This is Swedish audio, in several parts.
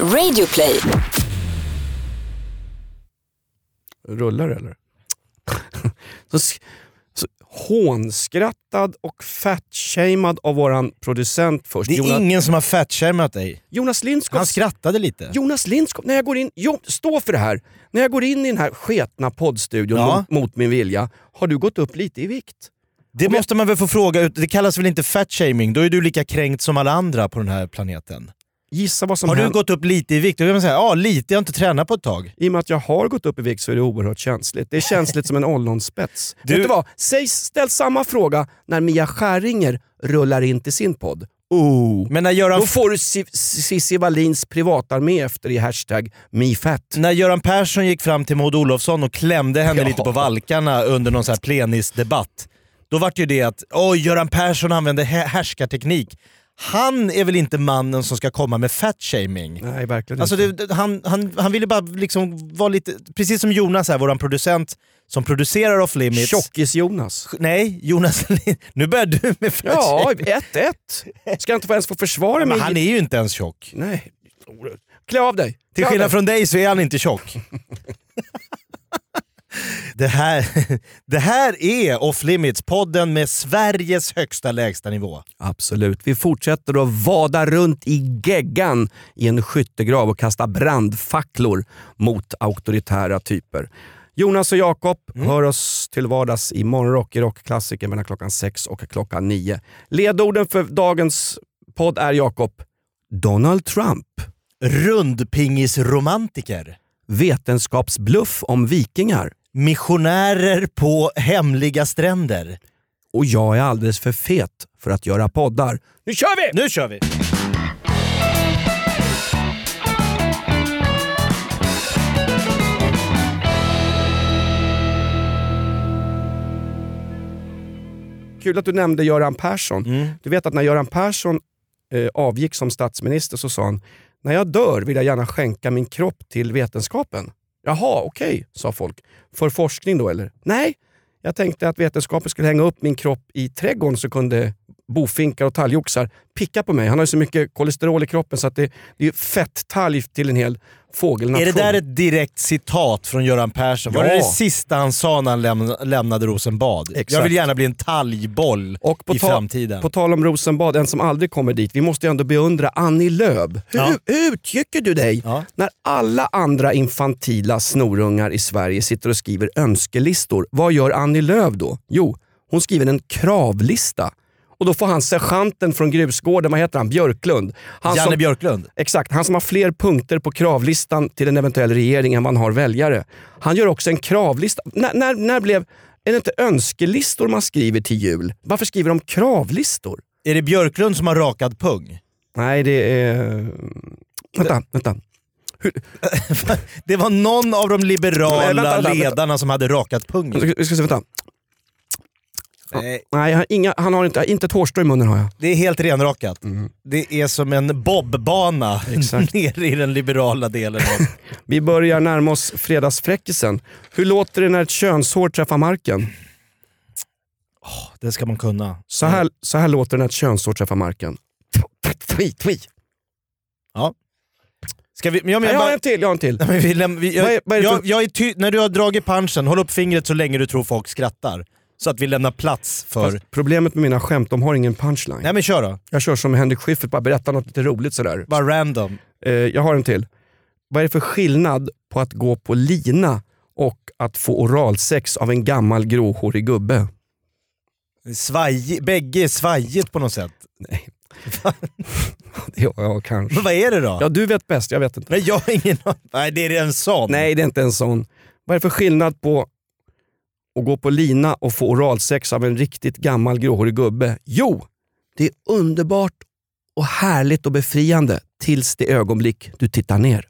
Radioplay. Rullar eller? så, så, hånskrattad och fatshamead av våran producent först. Det är Jonas, ingen som har fatshameat dig. Jonas Lindskog. Han skrattade lite. Jonas Lindskog, när jag går in, jo, stå för det här. När jag går in i den här sketna poddstudion Ja. mot, mot min vilja, har du gått upp lite i vikt? Det måste man väl få fråga ut. Det kallas väl inte fatshaming? Då är du lika kränkt som alla andra på den här planeten. Gissa vad som Har du gått upp lite i vikt? Då kan man säga ja lite, jag har inte tränat på ett tag. I och med att jag har gått upp i vikt så är det oerhört känsligt. Det är känsligt som en ollonspets. Du- Vet du vad? Säg, ställ samma fråga när Mia Skäringer rullar in till sin podd. Oh. Men när Göran, Då får du Si- Cissi Wallins privatarmé efter i hashtag MeFat. när Göran Persson gick fram till Maud Olofsson och klämde henne Ja. lite på valkarna under någon så här plenisdebatt. Då vart ju det att oj, Göran Persson använde hä- härskarteknik. Han är väl inte mannen som ska komma med fatshaming? Nej, verkligen Alltså inte. det, han, han, han ville bara liksom vara lite, precis som Jonas här, våran producent som producerar Off Limits. Tjockis-Jonas. Nej, Jonas nu börjar du med Ja, fatshaming. 1-1. Ska jag inte ens få försvara Men mig? han är ju inte ens tjock. Nej. Klä av dig. Till Klä av skillnad dig. från dig så är han inte tjock. det, här, det här är Off Limits, podden med Sveriges högsta lägsta nivå. Absolut. Vi fortsätter att vada runt i geggan i en skyttegrav och kasta brandfacklor mot auktoritära typer. Jonas och Jakob hör oss till vardags i Morgonrock i rockklassiker mellan klockan 6 och klockan 9. Ledorden för dagens podd är Jakob. Donald Trump. Rundpingisromantiker. Vetenskapsbluff om vikingar. Missionärer på hemliga stränder. Och jag är alldeles för fet för att göra poddar. Nu kör vi! Nu kör vi! Kul att du nämnde Göran Persson. Mm. Du vet att när Göran Persson eh, avgick som statsminister så sa han, när jag dör vill jag gärna skänka min kropp till vetenskapen. Jaha, okej, sa folk. För forskning då eller? Nej, jag tänkte att vetenskapen skulle hänga upp min kropp i trädgården så kunde bofinkar och talgoxar picka på mig. Han har ju så mycket kolesterol i kroppen så att det, det är fett-talg till en hel fågelnation. Är det där ett direkt citat från Göran Persson? Var Ja. det det sista han sa när han lämna, lämnade Rosenbad? Exakt. Jag vill gärna bli en talgboll i framtiden. på tal om Rosenbad, en som aldrig kommer dit. Vi måste ju ändå beundra Annie Lööf. Hur, Ja. hur tycker du dig Ja. när alla andra infantila snorungar i Sverige sitter och skriver önskelistor? Vad gör Annie Lööf då? Jo, hon skriver en kravlista. Och då får han sergeanten från grusgården, vad heter han, Björklund. Han Janne som, Björklund. Exakt, han som har fler punkter på kravlistan till en eventuell regering än han har väljare. Han gör också en kravlista. När, när, när blev... Är det inte önskelistor man skriver till jul? Varför skriver de kravlistor? Är det Björklund som har rakad pung? Nej, det är... Vänta, vänta. Det var någon av de liberala Nej, vänta, vänta, vänta. ledarna som hade rakat Vi pungen. ska, vi ska se, vänta. Nej, Nej, jag har inga, han har inte, inte ett hårstrå i munnen har jag. det är helt renrakat. Det är som en bobbana Exakt. nere i den liberala delen. Av. Vi börjar närma oss fredagsfräckisen. Hur låter det när ett könshår träffar marken? Det ska man kunna. Så här, så här låter det när ett könshår träffar marken. Twi, twi. Ska vi, men jag, menar Jag har en till, jag har en till. Nej, men vi läm, vi, Vad är- jag, vad är jag, jag är ty, när du har dragit punchen, håll upp fingret så länge du tror folk skrattar. Så att vi lämnar plats för... Fast problemet med mina skämt, de har ingen punchline. Nej men kör då. Jag kör som Henrik Schyffert, bara berättar något lite roligt sådär. Bara random. Eh, jag har en till. Vad är det för skillnad på att gå på lina och att få oralsex av en gammal gråhårig gubbe? Svaj, bägge är svajigt på något sätt. Ja, ja kanske. Men vad är det då? Ja, du vet bäst, jag vet inte. Nej jag har ingen. Nej det är en sån. Nej, det är inte en sån. Vad är det för skillnad på att gå på lina och få oralsex av en riktigt gammal gråhårig gubbe? Jo, det är underbart och härligt och befriande tills det ögonblick du tittar ner.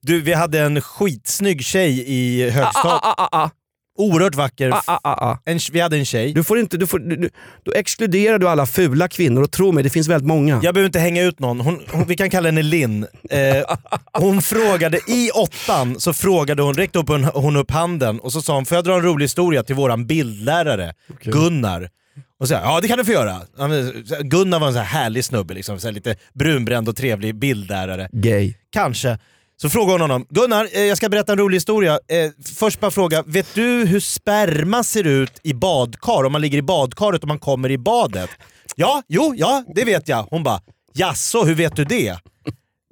Du, vi hade en skitsnygg tjej i högstadiet. Ah, ah, ah, Oerhört vacker. ah, ah, ah, ah. En, vi hade en tjej. Du får inte, du får, du, du, då exkluderar du alla fula kvinnor och tro mig, det finns väldigt många. Jag behöver inte hänga ut någon, hon, hon, vi kan kalla henne Linn. Eh, hon frågade, i åttan så frågade hon, räckte upp hon, hon upp handen och så sa hon, får jag dra en rolig historia till våran bildlärare Gunnar? Och så här, ja det kan du få göra. Gunnar var en så här härlig snubbe, liksom, så här, lite brunbränd och trevlig bildlärare. Gay. Kanske. Så frågar hon honom, Gunnar eh, jag ska berätta en rolig historia. Eh, först bara fråga, vet du hur sperma ser ut i badkar? Om man ligger i badkaret och man kommer i badet? Ja, jo, ja det vet jag. Hon bara, jaså hur vet du det?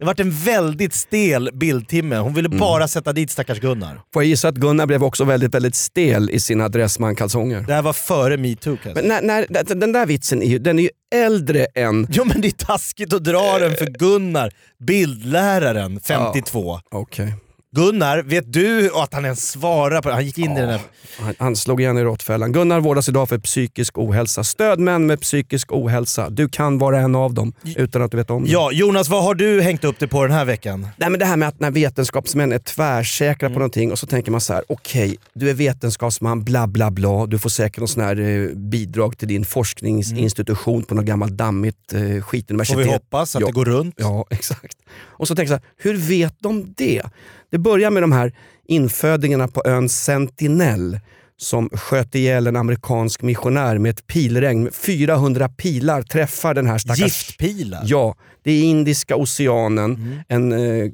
Det vart en väldigt stel bildtimme. Hon ville bara sätta dit stackars Gunnar. Får jag gissa att Gunnar blev också väldigt, väldigt stel i sina Dressman-kalsonger. Det här var före metoo kan jag säga. Men när, när, den där vitsen är ju, den är ju äldre än... Jo men det är taskigt att dra den för Gunnar, bildläraren 52. Okej. Gunnar, vet du att han ens svarar på det? Han gick in i den här... Han, han slog igen i råttfällan. Gunnar vårdas idag för psykisk ohälsa. Stöd män med psykisk ohälsa. Du kan vara en av dem utan att du vet om det. Ja, Jonas vad har du hängt upp dig på den här veckan? Nej, men det här med att när vetenskapsmän är tvärsäkra på någonting och så tänker man så här: okej du är vetenskapsman, bla bla bla, du får säkert någon sån här eh, bidrag till din forskningsinstitution på något gammalt dammigt eh, skituniversitet. Får vi hoppas att ja. det går runt? Ja, exakt. Och så tänker jag så här, hur vet de det? Det börjar med de här infödingarna på ön Sentinel som sköt ihjäl en amerikansk missionär med ett pilregn. 400 pilar träffar den här stackars... Giftpilar? Ja, det är Indiska oceanen. En, eh,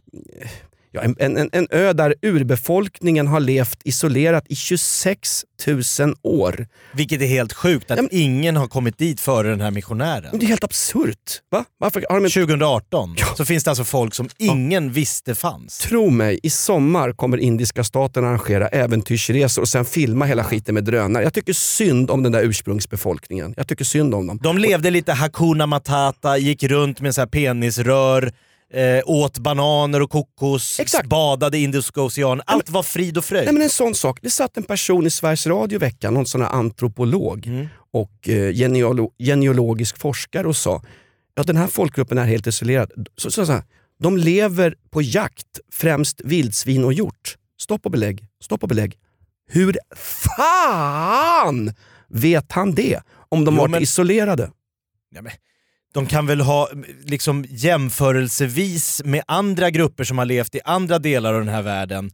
ja, en, en, en- ö där urbefolkningen har levt isolerat i 26 000 år. Vilket är helt sjukt att Ja, men- ingen har kommit dit före den här missionären. Det är helt absurt. Va? Varför har de inte 2018 så finns det alltså folk som ingen visste fanns. Tro mig, i sommar kommer indiska staten arrangera äventyrsresor och sen filma hela skiten med drönare. Jag tycker synd om den där ursprungsbefolkningen. Jag tycker synd om dem. De levde lite Hakuna Matata, gick runt med så här penisrör, eh, åt bananer och kokos, Exakt. badade i Indiska oceanen. Allt var frid och fröjd. Nej, men en sån sak. Det satt en person i Sveriges Radio i veckan, någon sån här antropolog och eh, genealo- genealogisk forskare och sa ja den här folkgruppen är helt isolerad. Så, så, så här, de lever på jakt, främst vildsvin och hjort. Stopp och belägg. Stopp och belägg. Hur fan vet han det? Om de Jo, varit men- isolerade. Ja, men, de kan väl ha liksom, jämförelsevis med andra grupper som har levt i andra delar av den här världen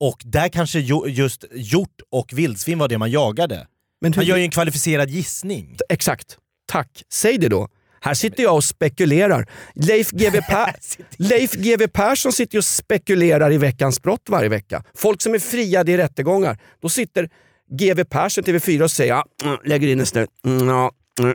och där kanske jo, just hjort och vildsvin var det man jagade. Men hur, gör ju en kvalificerad gissning. Exakt. Tack. Säg det då. Här sitter jag och spekulerar. Leif GW, per- Leif GW Persson sitter och spekulerar i veckans brott varje vecka. Folk som är friade i rättegångar. Då sitter GW Persson, TV4, och säger ja, mm, lägger in en snut. Mm, ja,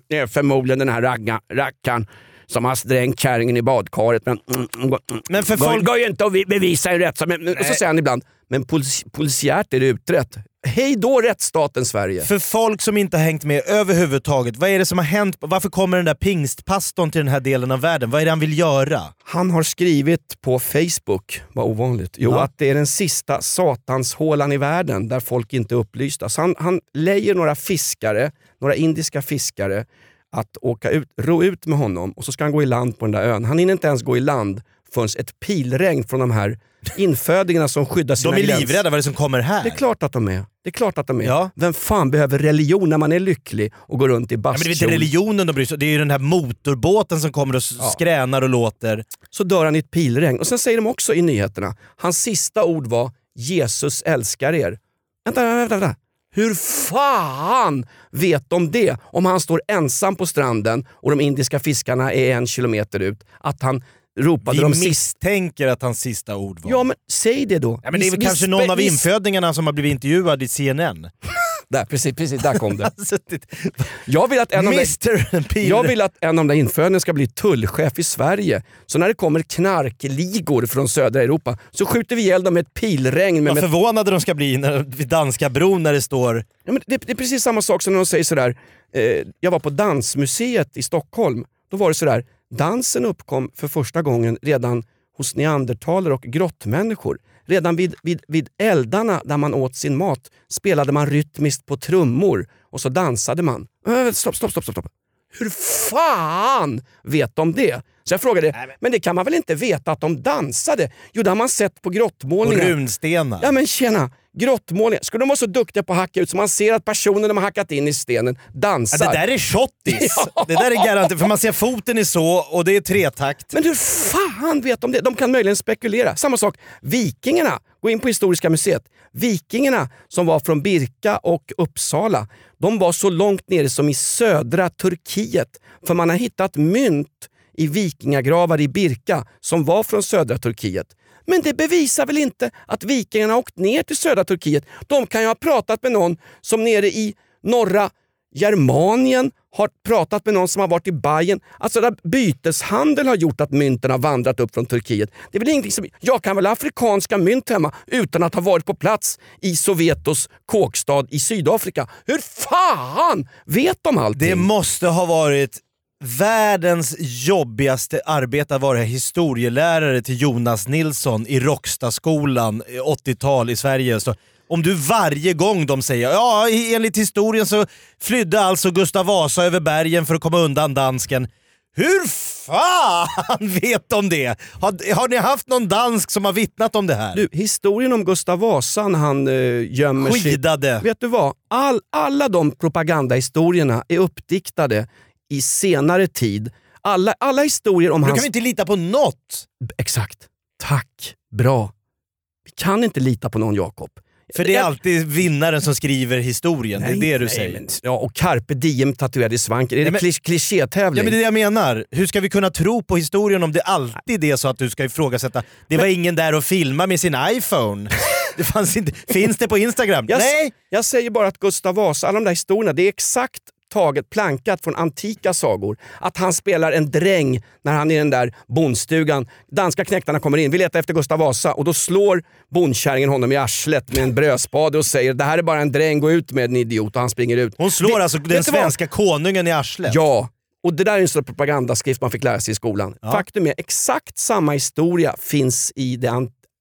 det är förmodligen den här ragga, rackaren som har dränkt kärringen i badkaret. Men, mm, mm, mm, Men för folk- går ju inte att vi- bevisa en rättssak. Men, men- och så säger han ibland, men polic- polisiärt är det utrett. Hej då rättsstaten Sverige. För folk som inte har hängt med överhuvudtaget, vad är det som har hänt? Varför kommer den där pingstpastorn till den här delen av världen? Vad är det han vill göra? Han har skrivit på Facebook, vad ovanligt, jo, Ja. att det är den sista satanshålan i världen där folk inte är upplysta. Så han, han lejer några fiskare, några indiska fiskare att åka ut, ro ut med honom och så ska han gå i land på den där ön. Han hinner inte ens gå i land förrän ett pilregn från de här infödingarna som skyddar sina De är gräns- livrädda vad är det som kommer här. Det är klart att de är. Det är klart att de är. Ja. Vem fan behöver religion när man är lycklig och går runt i Ja, men det är bastkjol? inte religionen de bryr sig om, det är ju den här motorbåten som kommer och s- skränar och låter. så dör han i ett pilregn. Och sen säger de också i nyheterna, hans sista ord var Jesus älskar er. Vänta, vänta, vänta. Hur fan vet de det? Om han står ensam på stranden och de indiska fiskarna är en kilometer ut. Att han ropade Vi de misstänker att hans sista ord var... Ja men säg det då. Ja, men det är väl kanske någon av infödingarna som har blivit intervjuad i CNN. Där, precis, precis, där kom det. Jag vill att en av de Mr Pil. Jag vill att en av de där infödingarna ska bli tullchef i Sverige. Så när det kommer knarkligor från södra Europa så skjuter vi ihjäl dem med ett pilregn. Med, Vad förvånade de ska bli när, vid danska bron när det står... ja, men det, det är precis samma sak som när de säger sådär, eh, jag var på Dansmuseet i Stockholm. Då var det sådär, dansen uppkom för första gången redan hos neandertalare och grottmänniskor. Redan vid, vid, vid eldarna där man åt sin mat spelade man rytmiskt på trummor och så dansade man. Äh, stopp, stopp, stopp, stopp. Hur fan vet de det? Så jag frågade, men det kan man väl inte veta att de dansade? Jo, det har man sett på Och grottmålningar. runstenar. Ja men tjena, Grottmålningar. Skulle de vara så duktiga på att hacka ut så man ser att personen de har hackat in i stenen dansar? Ja, det där är shottis. Det där är garanterat, för man ser foten i så och det är tretakt. Men hur fan vet de det? De kan möjligen spekulera. Samma sak, vikingarna. Gå in på Historiska museet. Vikingarna som var från Birka och Uppsala, de var så långt nere som i södra Turkiet. För man har hittat mynt i vikingagravar i Birka som var från södra Turkiet. Men det bevisar väl inte att vikingarna åkt ner till södra Turkiet. De kan ju ha pratat med någon som nere i norra Germanien har pratat med någon som har varit i Bayern. Alltså där byteshandel har gjort att mynten har vandrat upp från Turkiet. Det är väl ingenting som, jag kan väl ha afrikanska mynt hemma utan att ha varit på plats i Sovetos kåkstad i Sydafrika. Hur fan vet de allting? Det måste ha varit världens jobbigaste arbete att vara historielärare till Jonas Nilsson i Rockstaskolan 80-tal i Sverige. Så om du varje gång de säger ja enligt historien så flydde alltså Gustav Vasa över bergen för att komma undan dansken. Hur fan vet de det? Har, har ni haft någon dansk som har vittnat om det här? Du, historien om Gustav Vasa när han eh, gömmer sig... Skidade. Vet du vad? All, alla de propagandahistorierna är uppdiktade i senare tid. Alla, alla historier om Då hans... kan vi inte lita på något. Exakt. Tack. Bra. Vi kan inte lita på någon Jakob. För det är alltid vinnaren som skriver historien, det är det du nej, säger. men- ja, och carpe diem tatuerad i svanken. Är det men- klichétävling? Ja men det är det jag menar. Hur ska vi kunna tro på historien om det alltid är så att du ska ifrågasätta, det var ingen där och filma med sin iPhone. Det fanns inte, finns det på Instagram? jag, Nej! jag säger bara att Gustav Vasa, alla de där historierna, det är exakt taget, plankat från antika sagor. Att han spelar en dräng när han är i den där bondstugan. Danska knektarna kommer in, vi letar efter Gustav Vasa och då slår bondkärringen honom i arslet med en brödspade och säger det här är bara en dräng, gå ut med den idiot och han springer ut. Hon slår Det- alltså den du vad? svenska konungen i arslet. Ja, och det där är en sån propagandaskrift man fick lära sig i skolan. Faktum är, exakt samma historia finns i det,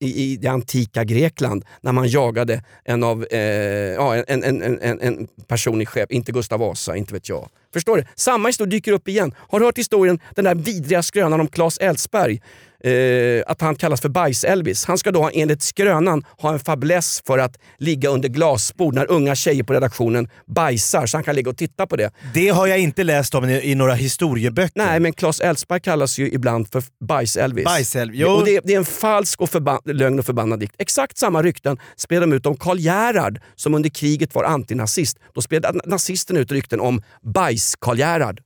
i, i det antika Grekland när man jagade en, av, eh, ja, en, en, en, en, en person i skepp, inte Gustav Vasa, inte vet jag. Förstår du? Samma historia dyker upp igen. Har du hört historien, den där vidriga skrönan om Claes Elfsberg? Eh, att han kallas för Bajs-Elvis. Han ska då enligt skrönan ha en fäbless för att ligga under glasbord när unga tjejer på redaktionen bajsar så han kan ligga och titta på det. Det har jag inte läst om i, i några historieböcker. Nej, men Claes Elfsberg kallas ju ibland för Bajs-Elvis. Bajs-Elvis, jo. Och det, det är en falsk och lögn och förbannad dikt. Exakt samma rykten spred de ut om Karl Gerhard som under kriget var antinazist. Då spred nazisten ut rykten om Bajs-Karl Gerhard.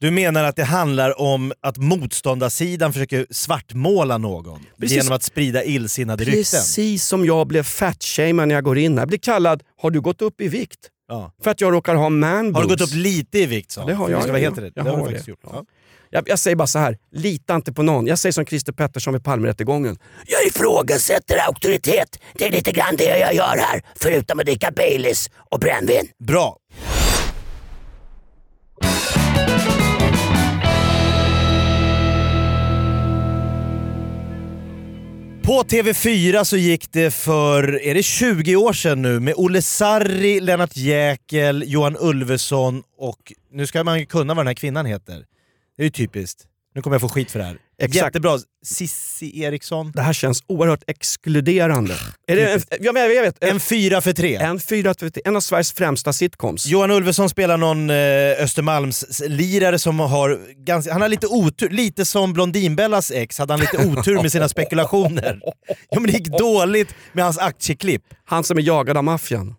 Du menar att det handlar om att motståndarsidan försöker svartmåla någon Precis. genom att sprida illsinnade rykten? Precis som jag blev fatshamed när jag går in här. Jag blir kallad “Har du gått upp i vikt?” Ja. för att jag råkar ha man Har du gått upp lite i vikt? Så? Det har jag. vi ska vara ja, helt ja. Jag Det har har det. gjort. Ja. Ja. Jag, jag säger bara så här, lita inte på någon. Jag säger som Christer Pettersson vid Palmerättegången. Jag ifrågasätter auktoritet. Det är lite grann det jag gör här, förutom att dricka Baileys och brännvin. Bra. På TV4 så gick det för, är det 20 år sedan nu, med Olle Sarri, Lennart Jäkel, Johan Ulveson och, nu ska man ju kunna vad den här kvinnan heter. Det är ju typiskt. Nu kommer jag få skit för det här. Exakt. Jättebra. Sissi Eriksson. Det här känns oerhört exkluderande. Är det en, ja, men jag vet, en, fyra för tre. en, fyra, en av Sveriges främsta sitcoms. Johan Ulveson spelar någon eh, Östermalms-lirare som har, ganska, han har lite otur, lite som Blondinbellas ex hade han lite otur med sina spekulationer. Ja, men det gick dåligt med hans aktieklipp. Han som är jagad av maffian.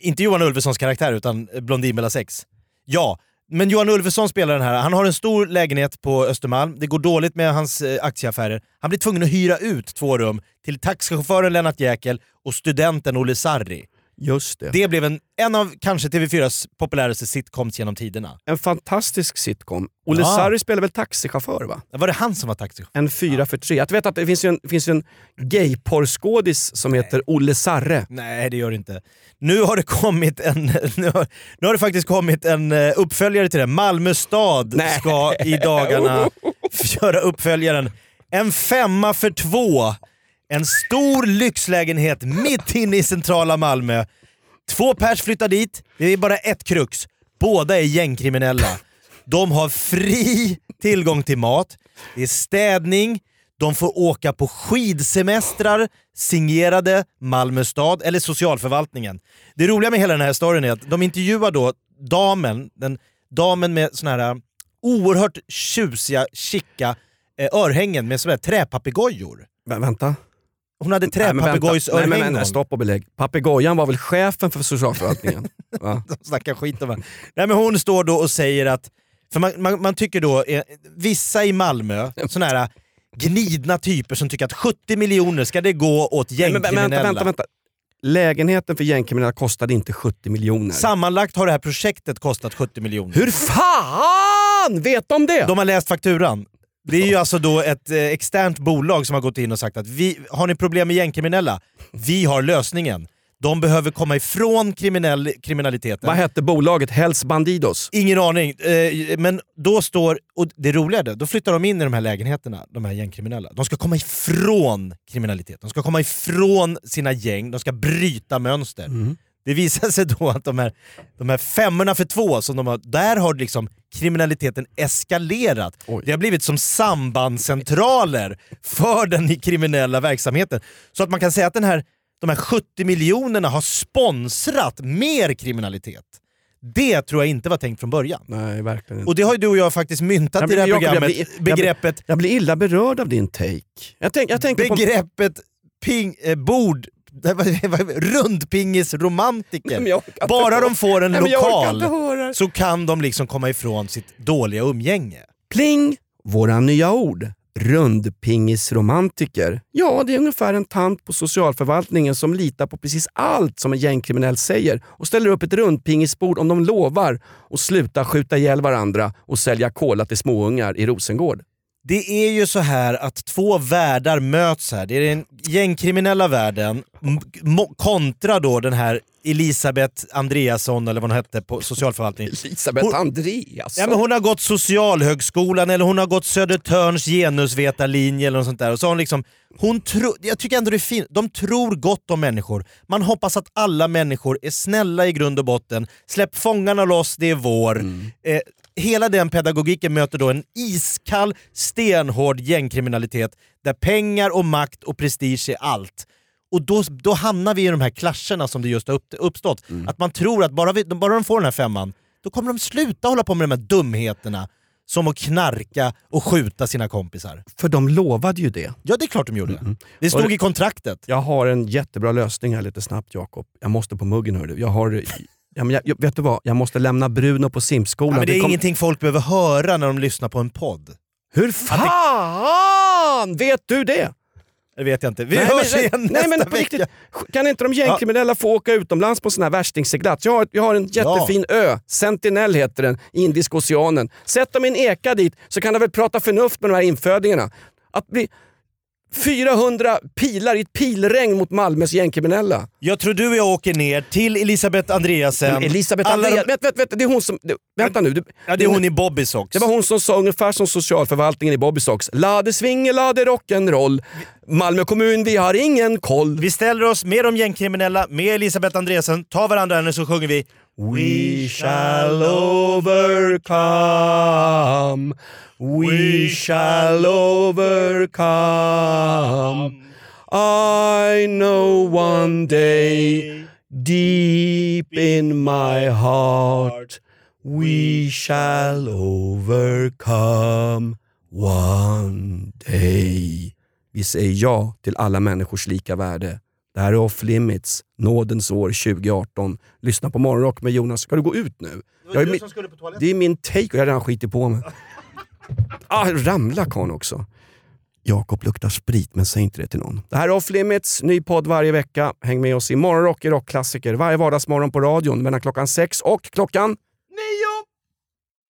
Inte Johan Ulvesons karaktär utan Blondinbellas ex. Ja, men Johan Ulveson spelar den här. Han har en stor lägenhet på Östermalm, det går dåligt med hans eh, aktieaffärer. Han blir tvungen att hyra ut två rum till taxichauffören Lennart Jäkel och studenten Olle Sarri. Just det. Det blev en, en av kanske TV4s populäraste sitcoms genom tiderna. En fantastisk sitcom. Olle Ja. Sarri spelar väl taxichaufför va? Var det han som var taxichaufför? En fyra för tre. Jag vet att det finns ju en, finns ju en gayporrskådis som heter Olle Sarre. Nej, det gör det inte. Nu har det kommit en, nu har, nu har det faktiskt kommit en eh, uppföljare till det. Malmö stad Nej. ska i dagarna göra uppföljaren. En femma för två. En stor lyxlägenhet mitt inne i centrala Malmö. Två pers flyttar dit, det är bara ett krux. Båda är gängkriminella. De har fri tillgång till mat, det är städning, De får åka på skidsemestrar signerade Malmö stad eller socialförvaltningen. Det roliga med hela den här storyn är att de intervjuar då damen, den, damen med såna här äh, oerhört tjusiga, chicka eh, örhängen med såna här träpapegojor. Vä- vänta. Hon hade träpapegojsörhängen. stopp och belägg. Papegojan var väl chefen för socialförvaltningen? Va? De snackar skit om henne. Nej men hon står då och säger att, för man, man, man tycker då, eh, vissa i Malmö, såna här gnidna typer som tycker att 70 miljoner ska det gå åt gängkriminella. vänta, vänta, vänta. Lägenheten för gängkriminella kostade inte 70 miljoner. Sammanlagt har det här projektet kostat 70 miljoner. Hur fan vet de det? De har läst fakturan. Det är ju alltså då ett eh, externt bolag som har gått in och sagt att vi, har ni problem med gängkriminella? Vi har lösningen. De behöver komma ifrån kriminell, kriminaliteten. Vad hette bolaget? Hells Bandidos? Ingen aning. Eh, men då står, och det roliga är det, då flyttar de in i de här lägenheterna, de här gängkriminella. De ska komma ifrån kriminalitet, de ska komma ifrån sina gäng, de ska bryta mönster. Det visar sig då att de här, de här femmorna för två, som de har, där har liksom kriminaliteten eskalerat. Oj. Det har blivit som sambandscentraler för den kriminella verksamheten. Så att man kan säga att den här, de här 70 miljonerna har sponsrat mer kriminalitet. Det tror jag inte var tänkt från början. Nej, verkligen inte. Och det har ju du och jag faktiskt myntat Jag i det här blir- jag programmet. blir- jag blir- begreppet Jag blir illa berörd av din take. Jag, tänk, jag tänker på... begreppet ping, eh, bord, rundpingisromantiker. Bara de får en lokal så kan de liksom komma ifrån sitt dåliga umgänge. Pling! Våra nya ord. Rundpingisromantiker. Ja, det är ungefär en tant på socialförvaltningen som litar på precis allt som en gängkriminell säger och ställer upp ett rundpingisbord om de lovar att sluta skjuta ihjäl varandra och sälja kola till småungar i Rosengård. Det är ju så här att två världar möts här. Det är den gängkriminella världen kontra då den här Elisabeth Andreasson, eller vad hon hette på socialförvaltningen. Elisabeth Hon- Andreasson. Ja, men hon har gått Socialhögskolan eller hon har gått Södertörns genusvetarlinje eller något sånt där. Och så hon liksom, hon tro, jag tycker ändå det är fint, de tror gott om människor. Man hoppas att alla människor är snälla i grund och botten. Släpp fångarna loss, det är vår. Eh, hela den pedagogiken möter då en iskall, stenhård gängkriminalitet där pengar och makt och prestige är allt. Och då, då hamnar vi i de här clasherna som det just har upp, uppstått. Att man tror att bara, vi, bara de får den här femman, då kommer de sluta hålla på med de här dumheterna som att knarka och skjuta sina kompisar. För de lovade ju det. Ja, det är klart de gjorde. Det Och stod det- i kontraktet. Jag har en jättebra lösning här lite snabbt Jakob. Jag måste på muggen hör du. Jag har... Ja, men jag, jag, vet du vad? Jag måste lämna Bruno på simskolan. Ja, men det är kom- ingenting folk behöver höra när de lyssnar på en podd. Hur fan vet du det? Det vet jag inte. Vi nej, hörs men, igen nej, nästa men på vecka. riktigt, Kan inte de gängkriminella få åka utomlands på sån här värstingseglats? Jag har, jag har en jättefin ö, Sentinel heter den, i Indiska oceanen. Sätt dem i en eka dit så kan de väl prata förnuft med de här infödingarna. Att bli 400 pilar i ett pilregn mot Malmös gängkriminella. Jag tror du och jag åker ner till Elisabeth Andreasen. Men Elisabeth Alla Andreas, de- vänta, vänta, det är hon som... Det, vänta nu. Du, Ja, det är hon i Bobby Socks. Det var hon som sa ungefär som socialförvaltningen i Bobby Socks. Lade svinge, lade rock'n'roll. Malmö kommun, vi har ingen koll. Vi ställer oss med de gängkriminella, med Elisabeth Andresen, tar varandra henne så sjunger vi We shall overcome. We shall overcome. I know one day, deep in my heart, we shall overcome one day. Vi säger ja till alla människors lika värde. Det här är Off Limits, nådens år 2018. Lyssna på Morgonrock med Jonas. Ska du gå ut nu? Jag är mi- skulle på toaletten. det är min take och jag har redan skitit på mig. Ah, ramla kan också. Jakob luktar sprit, men säg inte det till någon. Det här är Off Limits, ny podd varje vecka. Häng med oss i Morgonrock i rockklassiker varje vardagsmorgon på radion mellan klockan sex och klockan